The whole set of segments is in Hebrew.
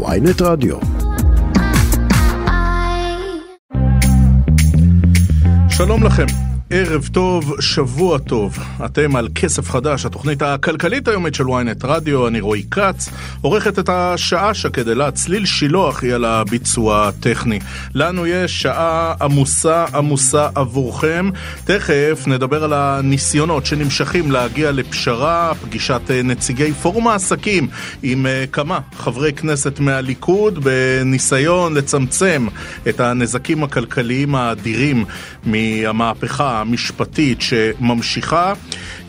ויינט רדיו. שלום לכם. ערב טוב, שבוע טוב. אתם על כסף חדש, התוכנית הכלכלית היומית של ynet רדיו, אני רועי כץ. עורכת את השעה שקדלה, צליל שילוח היא על הביצוע הטכני. לנו יש שעה עמוסה עמוסה עבורכם. תכף נדבר על הניסיונות שנמשכים להגיע לפשרה, פגישת נציגי פורום העסקים עם אה, כמה חברי כנסת מהליכוד בניסיון לצמצם את הנזקים הכלכליים האדירים מהמהפכה המשפטית שממשיכה.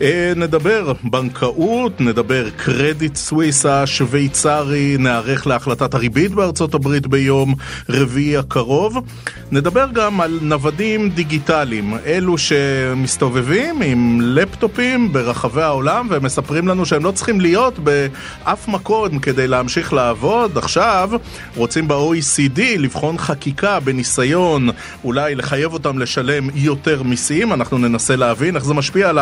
אה, נדבר בנקאות, נדבר קרדיט סוויס השוויצרי, נערך להחלטת הריבית בארצות הברית ביום רביעי הקרוב. נדבר גם על נוודים דיגיטליים, אלו שמסתובבים עם לפטופים ברחבי העולם ומספרים לנו שהם לא צריכים להיות באף מקום כדי להמשיך לעבוד. עכשיו רוצים ב-OECD לבחון חקיקה בניסיון אולי לחייב אותם לשלם יותר מיסים. אנחנו ננסה להבין איך זה משפיע על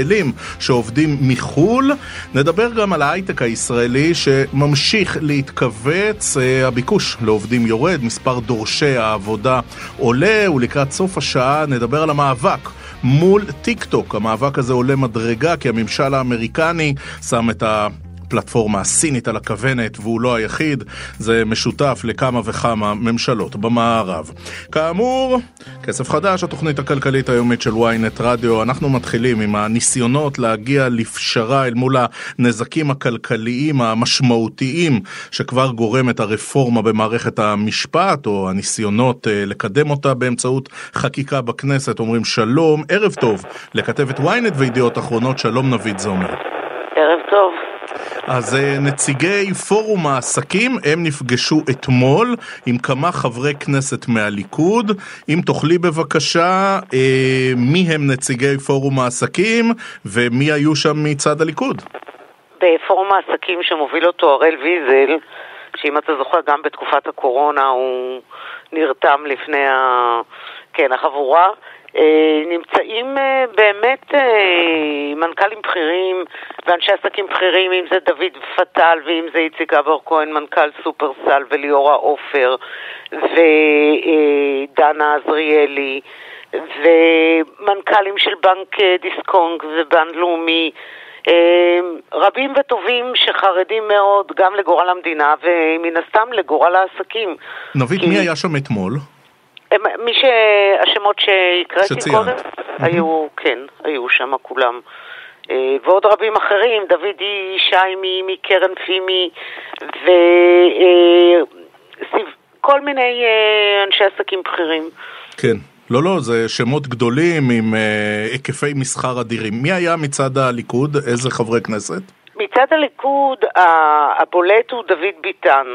הישראלים שעובדים מחו"ל. נדבר גם על ההייטק הישראלי שממשיך להתכווץ, אה, הביקוש לעובדים יורד, מספר דורשי העבודה עולה, ולקראת סוף השעה נדבר על המאבק. מול טיק טוק. המאבק הזה עולה מדרגה כי הממשל האמריקני שם את ה... הפלטפורמה הסינית על הכוונת, והוא לא היחיד, זה משותף לכמה וכמה ממשלות במערב. כאמור, כסף חדש, התוכנית הכלכלית היומית של ynet רדיו, אנחנו מתחילים עם הניסיונות להגיע לפשרה אל מול הנזקים הכלכליים המשמעותיים שכבר גורמת הרפורמה במערכת המשפט, או הניסיונות אה, לקדם אותה באמצעות חקיקה בכנסת. אומרים שלום, ערב טוב לכתבת ynet וידיעות אחרונות, שלום נביד זומר. ערב טוב. אז אה, נציגי פורום העסקים, הם נפגשו אתמול עם כמה חברי כנסת מהליכוד. אם תוכלי בבקשה, אה, מי הם נציגי פורום העסקים ומי היו שם מצד הליכוד? בפורום העסקים שמוביל אותו הראל ויזל, שאם אתה זוכר גם בתקופת הקורונה הוא נרתם לפני ה... כן, החבורה. אה, נמצאים אה, באמת אה, מנכ"לים בכירים ואנשי עסקים בכירים, אם זה דוד פטל ואם זה איציק אבר כהן, מנכ"ל סופרסל וליאורה עופר ודנה עזריאלי ומנכ"לים של בנק דיסקונג ובנק לאומי רבים וטובים שחרדים מאוד גם לגורל המדינה ומן הסתם לגורל העסקים. נבית, כי... מי היה שם אתמול? מי שהשמות שהקראתי קודם, היו, כן, היו שם כולם. אה, ועוד רבים אחרים, דוד ישי מקרן פימי, וכל אה, מיני אה, אנשי עסקים בכירים. כן. לא, לא, זה שמות גדולים עם היקפי מסחר אדירים. מי היה מצד הליכוד? איזה חברי כנסת? מצד הליכוד הבולט הוא דוד ביטן.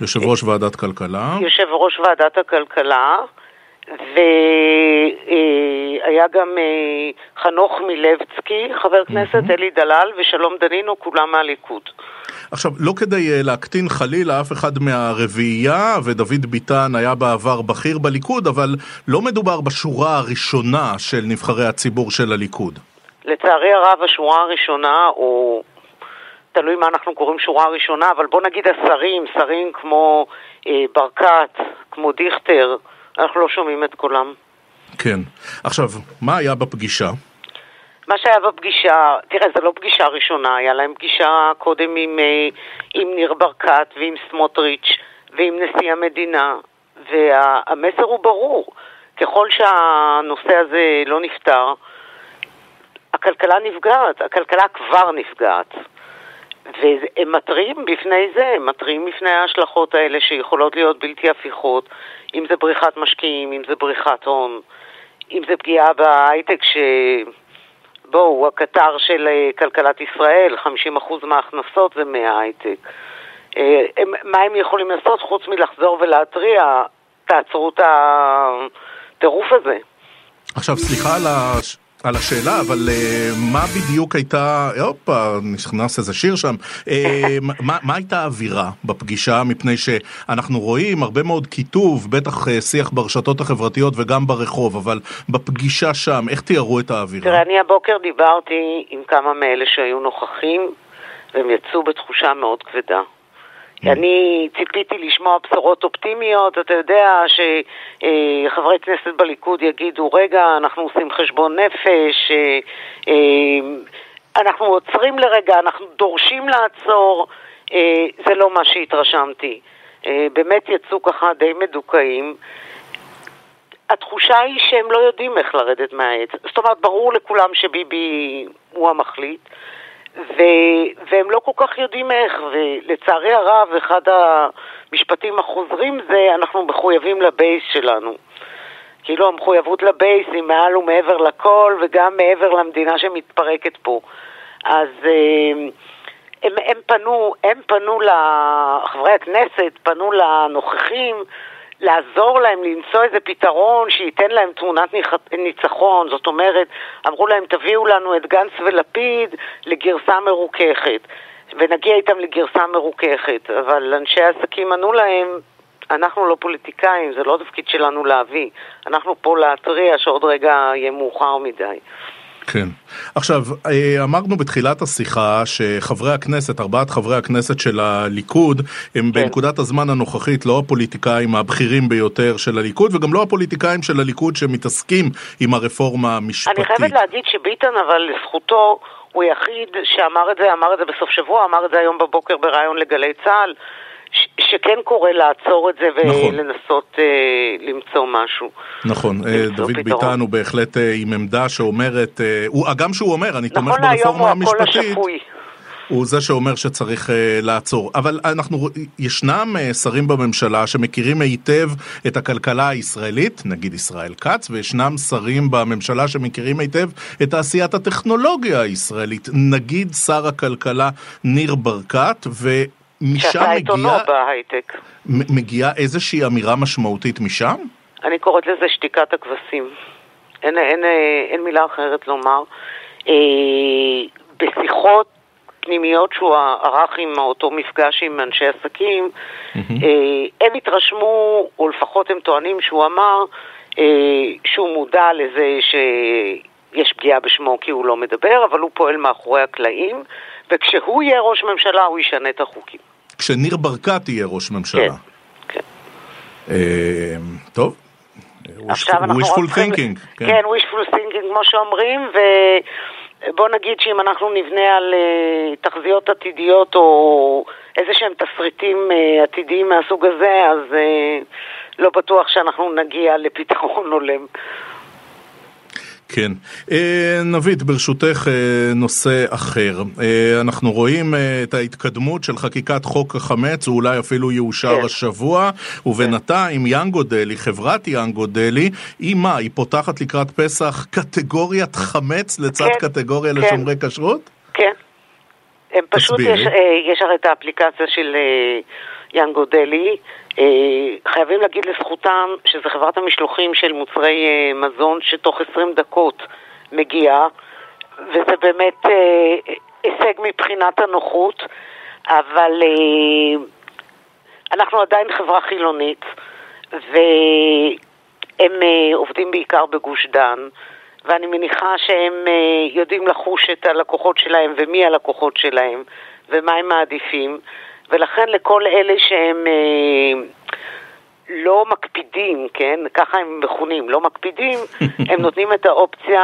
יושב ראש ועדת כלכלה. יושב ראש ועדת הכלכלה, והיה גם אה, חנוך מילבצקי, חבר כנסת, אלי דלל ושלום דנינו, כולם מהליכוד. עכשיו, לא כדי אה, להקטין חלילה אף אחד מהרביעייה, ודוד ביטן היה בעבר בכיר בליכוד, אבל לא מדובר בשורה הראשונה של נבחרי הציבור של הליכוד. לצערי הרב, השורה הראשונה, או תלוי מה אנחנו קוראים שורה ראשונה, אבל בוא נגיד השרים, שרים כמו אה, ברקת, כמו דיכטר, אנחנו לא שומעים את קולם. כן. עכשיו, מה היה בפגישה? מה שהיה בפגישה, תראה, זו לא פגישה ראשונה, היה להם פגישה קודם עם, אה, עם ניר ברקת ועם סמוטריץ' ועם נשיא המדינה, והמסר הוא ברור. ככל שהנושא הזה לא נפתר, הכלכלה נפגעת, הכלכלה כבר נפגעת. והם מתריעים בפני זה, הם מתריעים בפני ההשלכות האלה שיכולות להיות בלתי הפיכות, אם זה בריחת משקיעים, אם זה בריחת הון, אם זה פגיעה בהייטק ש... בואו, הקטר של אה, כלכלת ישראל, 50% מההכנסות זה מההייטק. אה, מה הם יכולים לעשות חוץ מלחזור ולהתריע, תעצרו את הטירוף הזה. עכשיו, סליחה על הש... על השאלה, אבל uh, מה בדיוק הייתה, הופה, נכנס איזה שיר שם, uh, מה, מה הייתה האווירה בפגישה? מפני שאנחנו רואים הרבה מאוד קיטוב, בטח uh, שיח ברשתות החברתיות וגם ברחוב, אבל בפגישה שם, איך תיארו את האווירה? תראה, אני הבוקר דיברתי עם כמה מאלה שהיו נוכחים, והם יצאו בתחושה מאוד כבדה. אני ציפיתי לשמוע בשורות אופטימיות, אתה יודע שחברי כנסת בליכוד יגידו, רגע, אנחנו עושים חשבון נפש, אנחנו עוצרים לרגע, אנחנו דורשים לעצור, זה לא מה שהתרשמתי. באמת יצאו ככה די מדוכאים. התחושה היא שהם לא יודעים איך לרדת מהעץ. זאת אומרת, ברור לכולם שביבי הוא המחליט, ו... והם לא כל כך יודעים איך, ולצערי הרב, אחד המשפטים החוזרים זה, אנחנו מחויבים לבייס שלנו. כאילו המחויבות לבייס היא מעל ומעבר לכל, וגם מעבר למדינה שמתפרקת פה. אז אה, הם, הם פנו, הם פנו, חברי הכנסת פנו לנוכחים, לעזור להם למצוא איזה פתרון שייתן להם תמונת ניצחון. זאת אומרת, אמרו להם, תביאו לנו את גנץ ולפיד לגרסה מרוככת, ונגיע איתם לגרסה מרוככת. אבל אנשי העסקים ענו להם, אנחנו לא פוליטיקאים, זה לא תפקיד שלנו להביא. אנחנו פה להתריע שעוד רגע יהיה מאוחר מדי. כן. עכשיו, אה, אמרנו בתחילת השיחה שחברי הכנסת, ארבעת חברי הכנסת של הליכוד, הם כן. בנקודת הזמן הנוכחית לא הפוליטיקאים הבכירים ביותר של הליכוד, וגם לא הפוליטיקאים של הליכוד שמתעסקים עם הרפורמה המשפטית. אני חייבת להגיד שביטן, אבל לזכותו, הוא יחיד שאמר את זה, אמר את זה בסוף שבוע, אמר את זה היום בבוקר בריאיון לגלי צה"ל. שכן קורא לעצור את זה נכון. ולנסות אה, למצוא משהו. נכון, אה, דוד ביטן הוא בהחלט אה, עם עמדה שאומרת, הוא, הגם שהוא אומר, אני נכון תומך ברפורמה המשפטית. הוא זה שאומר שצריך uh, לעצור. אבל אנחנו, ישנם uh, שרים בממשלה שמכירים היטב את הכלכלה הישראלית, נגיד ישראל כץ, וישנם שרים בממשלה שמכירים היטב את תעשיית הטכנולוגיה הישראלית. נגיד שר הכלכלה ניר ברקת, ו... משם מגיעה... בהייטק. מגיעה איזושהי אמירה משמעותית משם? אני קוראת לזה שתיקת הכבשים. אין, אין, אין מילה אחרת לומר. אה, בשיחות פנימיות שהוא ערך עם אותו מפגש עם אנשי עסקים, mm-hmm. אה, הם התרשמו, או לפחות הם טוענים שהוא אמר, אה, שהוא מודע לזה שיש פגיעה בשמו כי הוא לא מדבר, אבל הוא פועל מאחורי הקלעים, וכשהוא יהיה ראש ממשלה הוא ישנה את החוקים. כשניר ברקת יהיה ראש ממשלה. כן, כן. אה, טוב. wishful thinking. כן. כן, wishful thinking כמו שאומרים, ובוא נגיד שאם אנחנו נבנה על uh, תחזיות עתידיות או איזה שהם תסריטים uh, עתידיים מהסוג הזה, אז uh, לא בטוח שאנחנו נגיע לפתרון הולם. כן. אה, נבית, ברשותך אה, נושא אחר. אה, אנחנו רואים את ההתקדמות של חקיקת חוק החמץ, הוא אולי אפילו יאושר כן. השבוע, ובינתיים יאנגו דלי, חברת יאנגו דלי, היא מה, היא פותחת לקראת פסח קטגוריית חמץ לצד כן, קטגוריה כן. לשומרי כשרות? כן. הם פשוט, יש, יש הרי את האפליקציה של יאנגו דלי, חייבים להגיד לזכותם שזו חברת המשלוחים של מוצרי אה, מזון שתוך 20 דקות מגיעה, וזה באמת אה, הישג מבחינת הנוחות, אבל אנחנו עדיין חברה חילונית, והם עובדים בעיקר בגוש דן. ואני מניחה שהם יודעים לחוש את הלקוחות שלהם ומי הלקוחות שלהם ומה הם מעדיפים. ולכן לכל אלה שהם אה, לא מקפידים, כן, ככה הם מכונים, לא מקפידים, הם נותנים את האופציה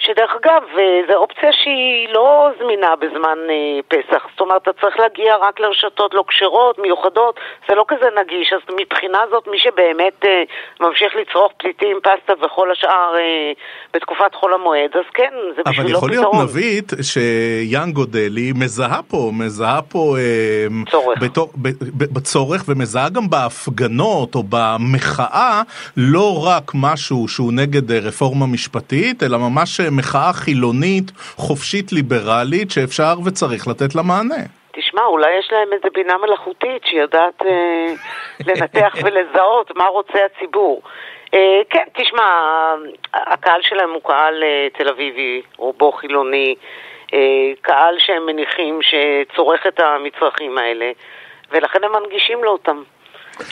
שדרך אגב, אה, זו אופציה שהיא לא זמינה בזמן אה, פסח. זאת אומרת, אתה צריך להגיע רק לרשתות לא כשרות, מיוחדות, זה לא כזה נגיש. אז מבחינה זאת, מי שבאמת אה, ממשיך לצרוך פליטים, פסטה וכל השאר בתקופת חול המועד, אז כן, זה בשבילו פתרון. אבל יכול להיות נבית שיאן גודלי מזהה פה, מזהה פה... צורך. בתור, בצורך, ומזהה גם בהפגנות או במחאה, לא רק משהו שהוא נגד רפורמה משפטית, אלא ממש... מחאה חילונית, חופשית ליברלית, שאפשר וצריך לתת לה מענה. תשמע, אולי יש להם איזה בינה מלאכותית שיודעת אה, לנתח ולזהות מה רוצה הציבור. אה, כן, תשמע, הקהל שלהם הוא קהל אה, תל אביבי, רובו חילוני, אה, קהל שהם מניחים שצורך את המצרכים האלה, ולכן הם מנגישים לו אותם.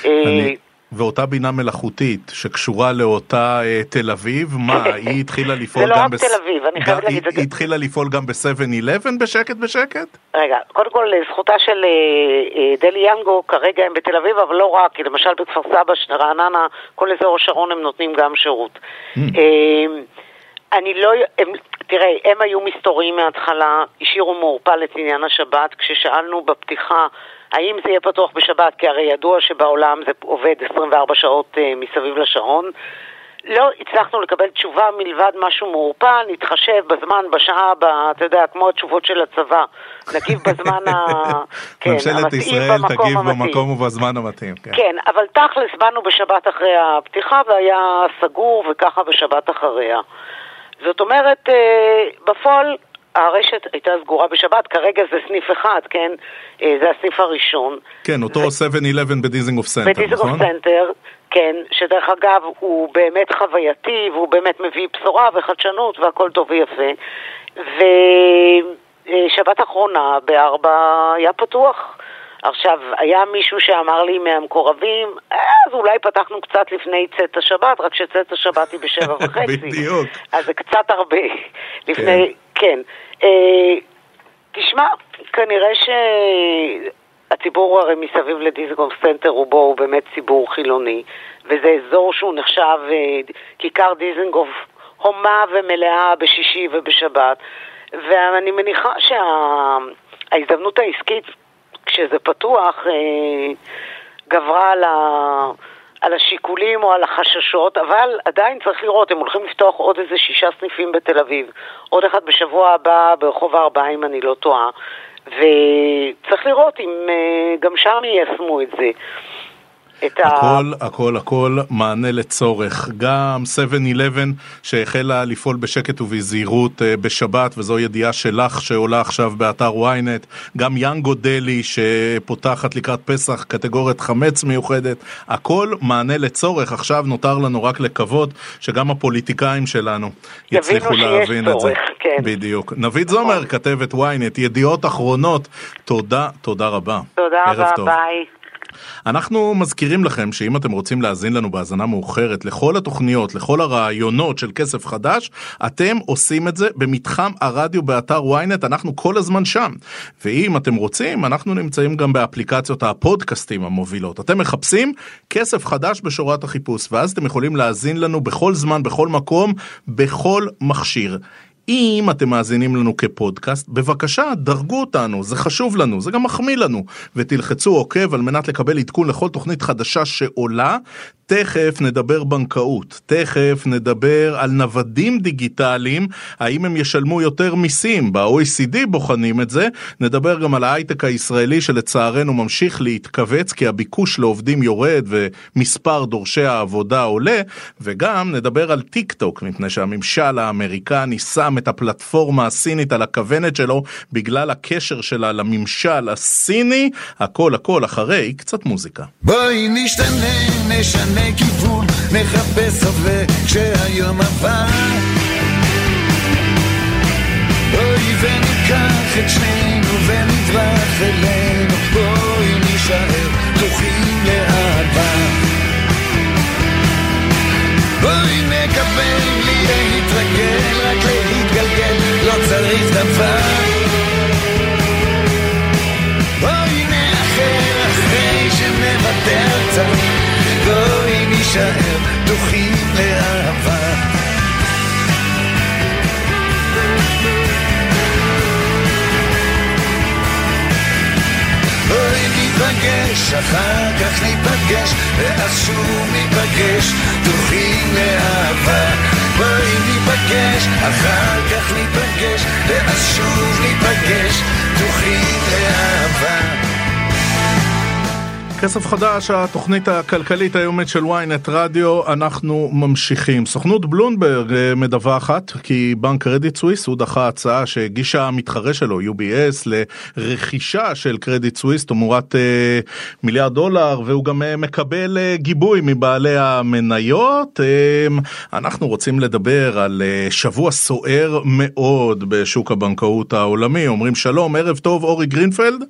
אה, אני... ואותה בינה מלאכותית שקשורה לאותה אה, תל אביב, מה, היא התחילה לפעול זה לא גם... רק תל אביב, אני חייבת להגיד את היא זה. התחילה לפעול גם ב-7-11 בשקט בשקט? רגע, קודם כל לזכותה של אה, אה, דלי ינגו, כרגע הם בתל אביב, אבל לא רק, כי למשל בכפר סבא, רעננה, כל אזור השרון הם נותנים גם שירות. Mm. אה, אני לא, הם, תראה, הם היו מסתוריים מההתחלה, השאירו מעורפל את עניין השבת, כששאלנו בפתיחה האם זה יהיה פתוח בשבת, כי הרי ידוע שבעולם זה עובד 24 שעות אה, מסביב לשעון. לא הצלחנו לקבל תשובה מלבד משהו מעורפל, נתחשב בזמן, בשעה, ב, אתה יודע, כמו התשובות של הצבא. נגיב בזמן ה... כן, ממשלת ישראל תגיב המתאים. במקום ובזמן המתאים. כן. כן, אבל תכלס באנו בשבת אחרי הפתיחה והיה סגור וככה בשבת אחריה. זאת אומרת, אה, בפועל הרשת הייתה סגורה בשבת, כרגע זה סניף אחד, כן? אה, זה הסניף הראשון. כן, אותו 7-11 בדיזינגוף סנטר, נכון? סנטר, כן, שדרך אגב הוא באמת חווייתי והוא באמת מביא בשורה וחדשנות והכל טוב ויפה. ושבת אחרונה בארבע היה פתוח. עכשיו, היה מישהו שאמר לי מהמקורבים, אז אולי פתחנו קצת לפני צאת השבת, רק שצאת השבת היא בשבע וחצי. בדיוק. אז זה קצת הרבה. לפני, כן. אה, תשמע, כנראה שהציבור הרי מסביב לדיזנגוף סנטר רובו הוא באמת ציבור חילוני, וזה אזור שהוא נחשב, אה, כיכר דיזנגוף הומה ומלאה בשישי ובשבת, ואני מניחה שההזדמנות העסקית, כשזה פתוח, אה, גברה על, ה... על השיקולים או על החששות, אבל עדיין צריך לראות, הם הולכים לפתוח עוד איזה שישה סניפים בתל אביב, עוד אחד בשבוע הבא ברחוב הארבעה אם אני לא טועה, וצריך לראות אם אה, גם שם יישמו את זה. את ה... הכל, הכל, הכל מענה לצורך. גם 7-11 שהחלה לפעול בשקט ובזהירות אה, בשבת, וזו ידיעה שלך שעולה עכשיו באתר ynet. גם יאנגו דלי שפותחת לקראת פסח קטגוריית חמץ מיוחדת. הכל מענה לצורך. עכשיו נותר לנו רק לקוות שגם הפוליטיקאים שלנו יצליחו להבין את זה. צורך, כן. בדיוק. נבית זומר, כתבת ynet, ידיעות אחרונות. תודה, תודה רבה. תודה רבה, טוב. ביי. אנחנו מזכירים לכם שאם אתם רוצים להאזין לנו בהאזנה מאוחרת לכל התוכניות, לכל הרעיונות של כסף חדש, אתם עושים את זה במתחם הרדיו באתר ynet, אנחנו כל הזמן שם. ואם אתם רוצים, אנחנו נמצאים גם באפליקציות הפודקאסטים המובילות. אתם מחפשים כסף חדש בשורת החיפוש, ואז אתם יכולים להאזין לנו בכל זמן, בכל מקום, בכל מכשיר. אם אתם מאזינים לנו כפודקאסט, בבקשה, דרגו אותנו, זה חשוב לנו, זה גם מחמיא לנו, ותלחצו עוקב על מנת לקבל עדכון לכל תוכנית חדשה שעולה. תכף נדבר בנקאות, תכף נדבר על נוודים דיגיטליים, האם הם ישלמו יותר מיסים, ב-OECD בוחנים את זה, נדבר גם על ההייטק הישראלי שלצערנו ממשיך להתכווץ כי הביקוש לעובדים יורד ומספר דורשי העבודה עולה, וגם נדבר על טיק טוק, מפני שהממשל האמריקני שם את הפלטפורמה הסינית על הכוונת שלו בגלל הקשר שלה לממשל הסיני, הכל הכל אחרי קצת מוזיקה. בואי נשתנה, נשנה כיוון, נחפש הווה כשהיום עבר. בואי וניקח את שנינו ונברח אלינו, בואי נישאר פתוחים לאהבה. בואי נקבל בלי להתרגל, רק כסף חדש, התוכנית הכלכלית היומית של ynet רדיו, אנחנו ממשיכים. סוכנות בלומברג אה, מדווחת כי בנק קרדיט סוויס הוא דחה הצעה שהגישה המתחרה שלו, UBS, לרכישה של קרדיט סוויס תמורת אה, מיליארד דולר, והוא גם אה, מקבל אה, גיבוי מבעלי המניות. אה, אנחנו רוצים לדבר על אה, שבוע סוער מאוד בשוק הבנקאות העולמי. אומרים שלום, ערב טוב, אורי גרינפלד.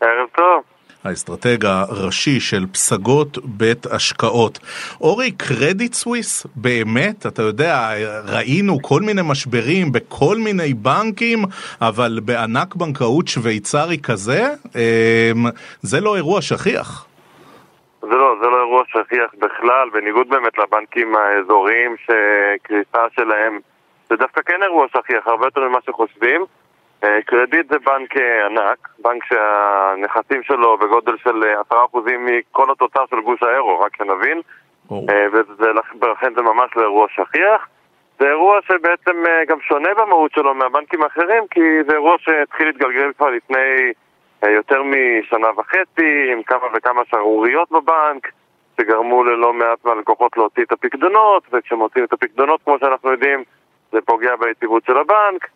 ערב טוב. האסטרטג הראשי של פסגות בית השקעות. אורי, קרדיט סוויס, באמת, אתה יודע, ראינו כל מיני משברים בכל מיני בנקים, אבל בענק בנקאות שוויצרי כזה, אמ, זה לא אירוע שכיח. זה לא, זה לא אירוע שכיח בכלל, בניגוד באמת לבנקים האזוריים שקריסה שלהם זה דווקא כן אירוע שכיח, הרבה יותר ממה שחושבים. אה, קרדיט זה בנק אה, ענק, בנק שהנכסים שלו בגודל של 10% אה, מכל התוצר של גוש האירו, רק שנבין. Oh. ולכן זה ממש לא אירוע שכיח. זה אירוע שבעצם גם שונה במהות שלו מהבנקים האחרים, כי זה אירוע שהתחיל להתגלגל כבר לפני יותר משנה וחצי, עם כמה וכמה שערוריות בבנק, שגרמו ללא מעט מהלקוחות להוציא את הפקדונות, וכשמוציאים את הפקדונות, כמו שאנחנו יודעים, זה פוגע ביציבות של הבנק,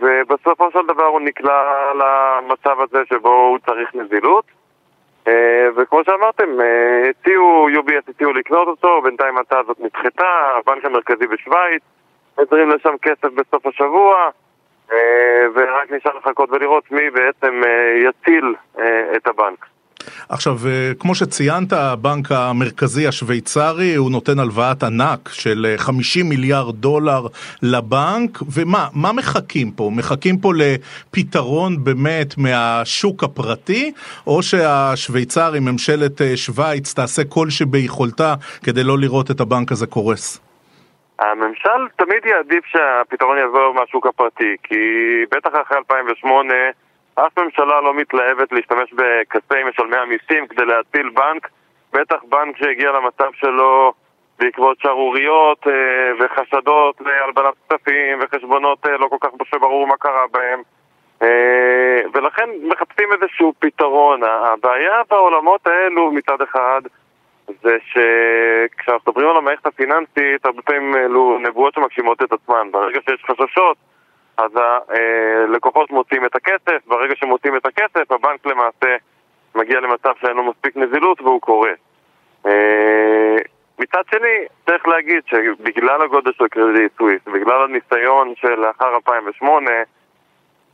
ובסופו של דבר הוא נקלע למצב הזה שבו הוא צריך נזילות. אה, וכמו שאמרתם, אה, הציעו, UBS הציעו לקנות אותו, בינתיים ההצעה הזאת נדחתה, הבנק המרכזי בשוויץ, מזרים לשם כסף בסוף השבוע, ורק נשאר לחכות ולראות מי בעצם יציל את הבנק. עכשיו, אה, כמו שציינת, הבנק המרכזי השוויצרי, הוא נותן הלוואת ענק של 50 אה, מיליארד דולר לבנק, ומה, מה מחכים פה? מחכים פה לפתרון באמת מהשוק הפרטי, או שהשוויצרי, ממשלת אה, שווייץ, תעשה כל שביכולתה כדי לא לראות את הבנק הזה קורס? הממשל תמיד יעדיף שהפתרון יבוא מהשוק הפרטי, כי בטח אחרי 2008 אף ממשלה לא מתלהבת להשתמש בכספי משלמי המיסים כדי להציל בנק, בטח בנק שהגיע למצב שלו בעקבות שערוריות אה, וחשדות להלבנת כספים וחשבונות אה, לא כל כך ברור מה קרה בהם אה, ולכן מחפשים איזשהו פתרון. הבעיה בעולמות האלו מצד אחד זה שכשאנחנו מדברים על המערכת הפיננסית הרבה פעמים אלו נבואות שמגשימות את עצמן. ברגע שיש חששות אז הלקוחות מוצאים את הכסף, ברגע שמוצאים את הכסף, הבנק למעשה מגיע למצב שאין לו מספיק נזילות והוא קורס. אה, מצד שני, צריך להגיד שבגלל הגודל של קרדיט סוויס, בגלל הניסיון של לאחר 2008,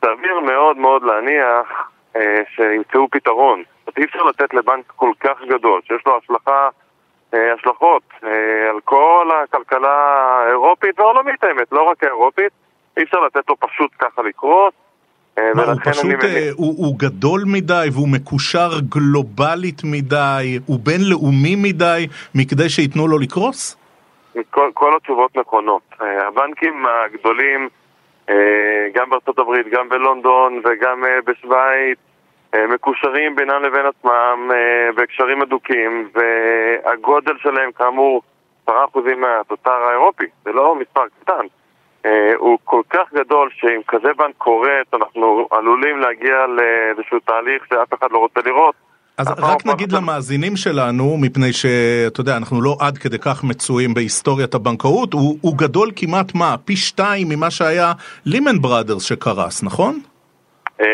סביר מאוד מאוד להניח אה, שימצאו פתרון. זאת אי אפשר לתת לבנק כל כך גדול, שיש לו השלכה, אה, השלכות על כל הכלכלה האירופית והעולמית האמת, לא רק האירופית, אי אפשר לתת לו פשוט ככה לקרות. אה, מה, הוא פשוט, אה, הוא, הוא גדול מדי והוא מקושר גלובלית מדי, הוא בינלאומי מדי, מכדי שייתנו לו לקרוס? כל, כל התשובות נכונות. אה, הבנקים הגדולים, גם בארצות הברית, גם בלונדון וגם בשוויץ, מקושרים בינם לבין עצמם בקשרים הדוקים, והגודל שלהם כאמור 10% מהתוצר האירופי, זה לא מספר קטן. אה, הוא כל כך גדול שאם כזה בנק קורס אנחנו עלולים להגיע לאיזשהו תהליך שאף אחד לא רוצה לראות. אז רק נגיד למאזינים שלנו, מפני שאתה יודע, אנחנו לא עד כדי כך מצויים בהיסטוריית הבנקאות, הוא, הוא גדול כמעט מה? פי שתיים ממה שהיה לימן בראדרס שקרס, נכון? אה,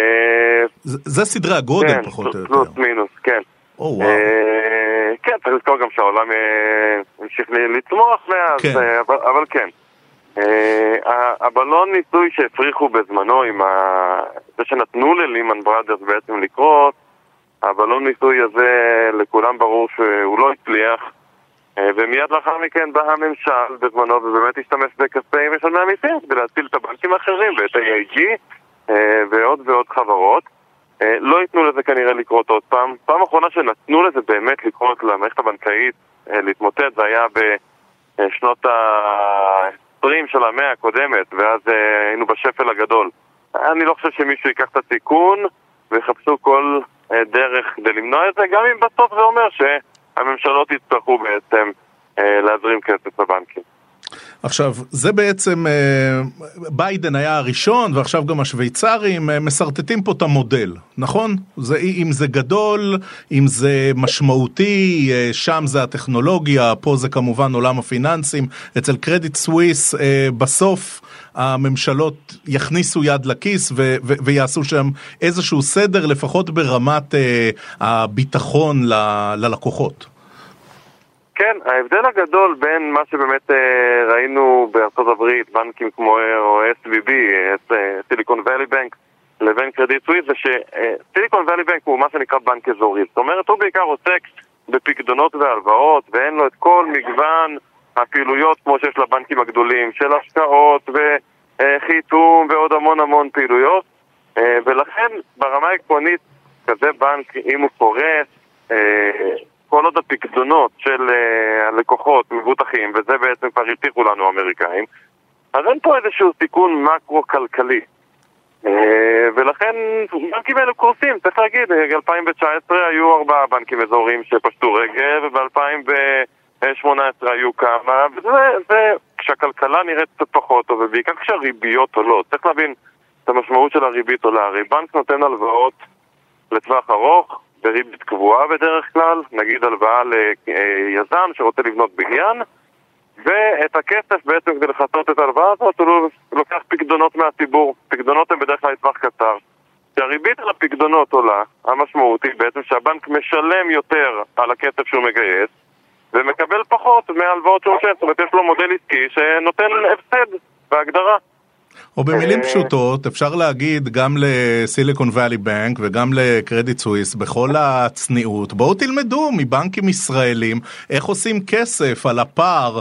זה סדרי הגודל כן, פחות או יותר. פלוס מינוס, כן. או וואו. אה, כן, צריך לזכור גם שהעולם המשיך לצמוח מאז, כן. אבל כן. אה, הבלון ניסוי שהפריחו בזמנו עם ה... זה שנתנו ללימן בראדרס בעצם לקרות, הבלון ניסוי הזה לכולם ברור שהוא לא הצליח אה, ומיד לאחר מכן בא הממשל בזמנו ובאמת השתמש בכספי משלמי המיסים כדי להציל את הבנקים האחרים ואת ה-AIG אה, ועוד ועוד חברות לא ייתנו לזה כנראה לקרות עוד פעם. פעם אחרונה שנתנו לזה באמת לקרות למערכת הבנקאית להתמוטט זה היה בשנות ה... 20 של המאה הקודמת, ואז uh, היינו בשפל הגדול. אני לא חושב שמישהו ייקח את הסיכון ויחפשו כל uh, דרך כדי למנוע את זה, גם אם בסוף זה אומר שהממשלות יצטרכו בעצם uh, להזרים כסף לבנקים. עכשיו, זה בעצם, אה, ביידן היה הראשון, ועכשיו גם השוויצרים אה, משרטטים פה את המודל, נכון? זה, אם זה גדול, אם זה משמעותי, אה, שם זה הטכנולוגיה, פה זה כמובן עולם הפיננסים. אצל קרדיט סוויס, בסוף הממשלות יכניסו יד לכיס ו- ו- ויעשו שם איזשהו סדר, לפחות ברמת הביטחון ל- ללקוחות. כן, ההבדל הגדול בין מה שבאמת אה, ראינו בארצות הברית, בנקים כמו או SVB, סיליקון ואלי בנק, לבין קרדיט סוויס זה שסיליקון ואלי בנק הוא מה שנקרא בנק אזורי. זאת אומרת, הוא בעיקר עוסק בפקדונות והלוואות, ואין לו את כל מגוון הפעילויות כמו שיש לבנקים הגדולים, של השקעות וחיתום ועוד המון המון פעילויות. אה, ולכן ברמה העקרונית, כזה בנק, אם הוא קורס, אה, כל עוד הפקדונות של אה, הלקוחות מבוטחים, וזה בעצם כבר הבטיחו לנו האמריקאים, אז אין פה איזשהו סיכון מקרו-כלכלי. ולכן בנקים האלה קורסים, צריך להגיד, ב-2019 היו ארבעה בנקים אזוריים שפשטו רגל, וב-2018 היו כמה, וזה כשהכלכלה נראית קצת פחות טוב, ובעיקר כשהריביות עולות. צריך להבין את המשמעות של הריבית עולה. הרי בנק נותן הלוואות לטווח ארוך, בריבית קבועה בדרך כלל, נגיד הלוואה ליזם שרוצה לבנות בניין, ואת הכסף בעצם כדי לכסות את ההלוואה הזאת הוא לוקח פקדונות מהציבור. פקדונות הן בדרך כלל לטווח קצר. כשהריבית על הפקדונות עולה, המשמעות היא בעצם שהבנק משלם יותר על הכסף שהוא מגייס ומקבל פחות מההלוואות שהוא נותן, זאת אומרת יש לו מודל עסקי שנותן הפסד בהגדרה. או במילים אה, פשוטות, אפשר להגיד גם לסיליקון ואלי בנק וגם לקרדיט סוויס, בכל הצניעות, בואו תלמדו מבנקים ישראלים איך עושים כסף על הפער,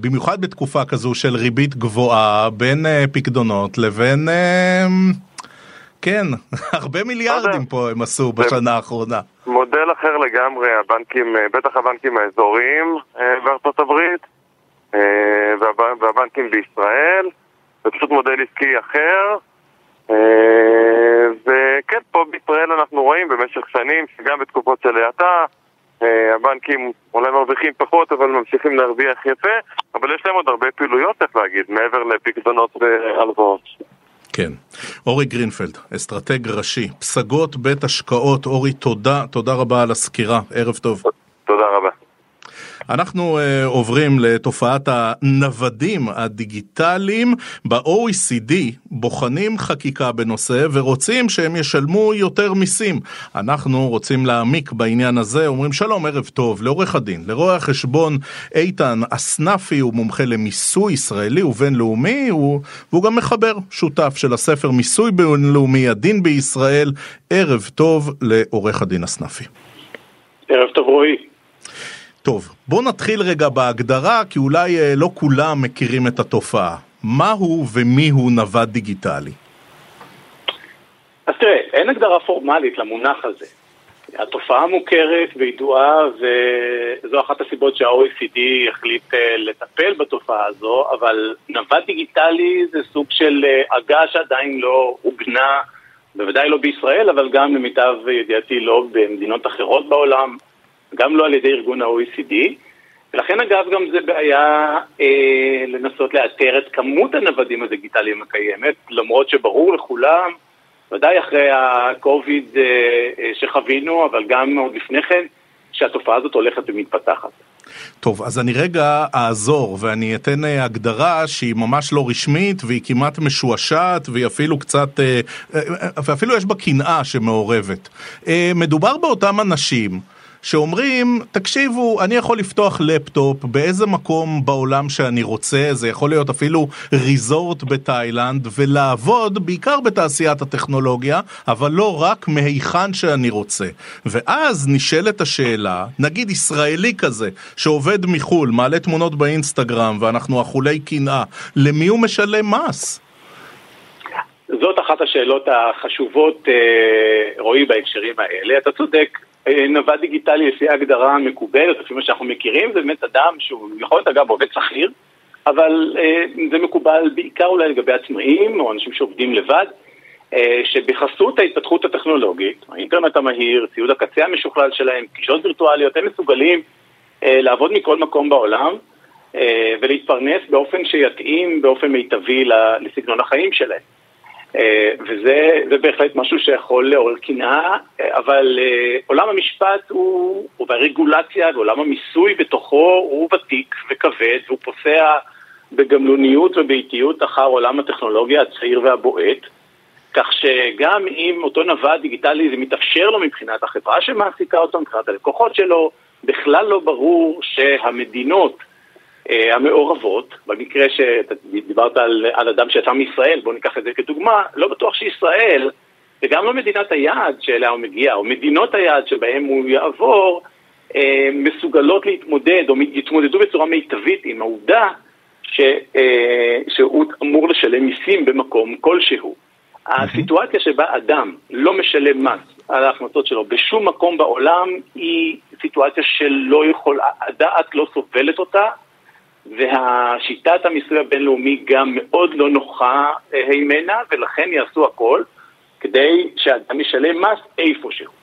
במיוחד בתקופה כזו של ריבית גבוהה, בין אה, פקדונות לבין... אה, כן, הרבה מיליארדים פה הם עשו בשנה האחרונה. מודל אחר לגמרי, הבנקים, בטח הבנקים האזוריים בארצות הברית והבנקים בישראל. זה פשוט מודל עסקי אחר. אה, וכן, פה בישראל אנחנו רואים במשך שנים שגם בתקופות של האטה אה, הבנקים אולי מרוויחים פחות אבל ממשיכים להרוויח יפה אבל יש להם עוד הרבה פעילויות, צריך להגיד, מעבר לפקדונות והלוואות. כן. אורי גרינפלד, אסטרטג ראשי, פסגות בית השקעות. אורי, תודה, תודה רבה על הסקירה. ערב טוב. תודה רבה. אנחנו אה, עוברים לתופעת הנוודים הדיגיטליים. ב-OECD בוחנים חקיקה בנושא ורוצים שהם ישלמו יותר מיסים. אנחנו רוצים להעמיק בעניין הזה, אומרים שלום, ערב טוב, לעורך הדין, לרואה החשבון איתן אסנפי, הוא מומחה למיסוי ישראלי ובינלאומי, הוא, והוא גם מחבר, שותף של הספר מיסוי בינלאומי, הדין בישראל. ערב טוב לעורך הדין אסנפי. ערב טוב רועי. טוב, בואו נתחיל רגע בהגדרה, כי אולי אה, לא כולם מכירים את התופעה. מהו ומיהו נווד דיגיטלי? אז תראה, אין הגדרה פורמלית למונח הזה. התופעה מוכרת וידועה, וזו אחת הסיבות שה-OECD החליט אה, לטפל בתופעה הזו, אבל נווד דיגיטלי זה סוג של עגה אה, שעדיין לא עוגנה, בוודאי לא בישראל, אבל גם למיטב ידיעתי לא במדינות אחרות בעולם. גם לא על ידי ארגון ה-OECD, ולכן אגב גם זה בעיה אה, לנסות לאתר את כמות הנוודים הדיגיטליים הקיימת, למרות שברור לכולם, ודאי אחרי ה-COVID אה, אה, שחווינו, אבל גם עוד לפני כן, שהתופעה הזאת הולכת ומתפתחת. טוב, אז אני רגע אעזור ואני אתן אה, הגדרה שהיא ממש לא רשמית והיא כמעט משועשעת והיא אפילו קצת, אה, ואפילו יש בה קנאה שמעורבת. מדובר באותם אנשים שאומרים, תקשיבו, אני יכול לפתוח לפטופ באיזה מקום בעולם שאני רוצה, זה יכול להיות אפילו ריזורט בתאילנד, ולעבוד בעיקר בתעשיית הטכנולוגיה, אבל לא רק מהיכן שאני רוצה. ואז נשאלת השאלה, נגיד ישראלי כזה, שעובד מחו"ל, מעלה תמונות באינסטגרם, ואנחנו אכולי קנאה, למי הוא משלם מס? זאת אחת השאלות החשובות, אה, רועי, בהקשרים האלה. אתה צודק, נווד דיגיטלי לפי ההגדרה המקובלת, לפי מה שאנחנו מכירים, זה באמת אדם שהוא יכול להיות אגב עובד שכיר, אבל אה, זה מקובל בעיקר אולי לגבי עצמאים או אנשים שעובדים לבד, אה, שבחסות ההתפתחות הטכנולוגית, האינטרנט המהיר, ציוד הקצה המשוכלל שלהם, פגישות וירטואליות, הם מסוגלים לעבוד מכל מקום בעולם ולהתפרנס באופן שיתאים באופן מיטבי לסגנון החיים שלהם. אה, וזה בהחלט משהו שיכול לעורר קנאה, אה, אבל אה, עולם המשפט הוא, והרגולציה ועולם המיסוי בתוכו הוא ותיק וכבד והוא פוסע בגמלוניות ובאיטיות אחר עולם הטכנולוגיה הצעיר והבועט, כך שגם אם אותו נווד דיגיטלי זה מתאפשר לו מבחינת החברה שמעסיקה אותו, מבחינת הלקוחות שלו, בכלל לא ברור שהמדינות המעורבות, במקרה שדיברת על, על אדם שיצא מישראל, בואו ניקח את זה כדוגמה, לא בטוח שישראל, וגם לא מדינת היעד שאליה הוא מגיע, או מדינות היעד שבהם הוא יעבור, אה, מסוגלות להתמודד, או יתמודדו בצורה מיטבית עם העובדה ש, אה, שהוא אמור לשלם מיסים במקום כלשהו. הסיטואציה שבה אדם לא משלם מס על ההכנסות שלו בשום מקום בעולם היא סיטואציה שלא יכול, הדעת לא סובלת אותה והשיטת המיסוי הבינלאומי גם מאוד לא נוחה הימנה ולכן יעשו הכל כדי שאדם ישלם מס איפשהו.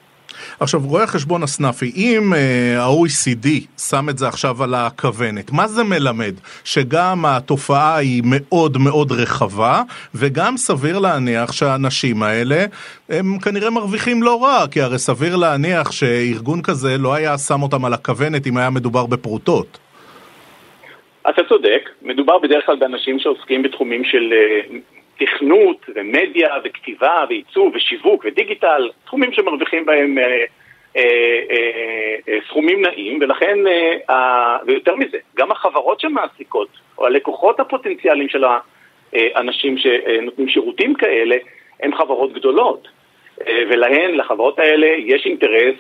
עכשיו, רואה החשבון הסנאפי, אם אה, ה-OECD שם את זה עכשיו על הכוונת, מה זה מלמד? שגם התופעה היא מאוד מאוד רחבה, וגם סביר להניח שהאנשים האלה, הם כנראה מרוויחים לא רע, כי הרי סביר להניח שארגון כזה לא היה שם אותם על הכוונת אם היה מדובר בפרוטות. אתה צודק, מדובר בדרך כלל באנשים שעוסקים בתחומים של אה, תכנות ומדיה וכתיבה ועיצוב ושיווק ודיגיטל, תחומים שמרוויחים בהם אה, אה, סכומים נעים, ולכן, ויותר מזה, גם החברות שמעסיקות, או הלקוחות הפוטנציאליים של האנשים שנותנים שירותים כאלה, הן חברות גדולות, ולהן, לחברות האלה, יש אינטרס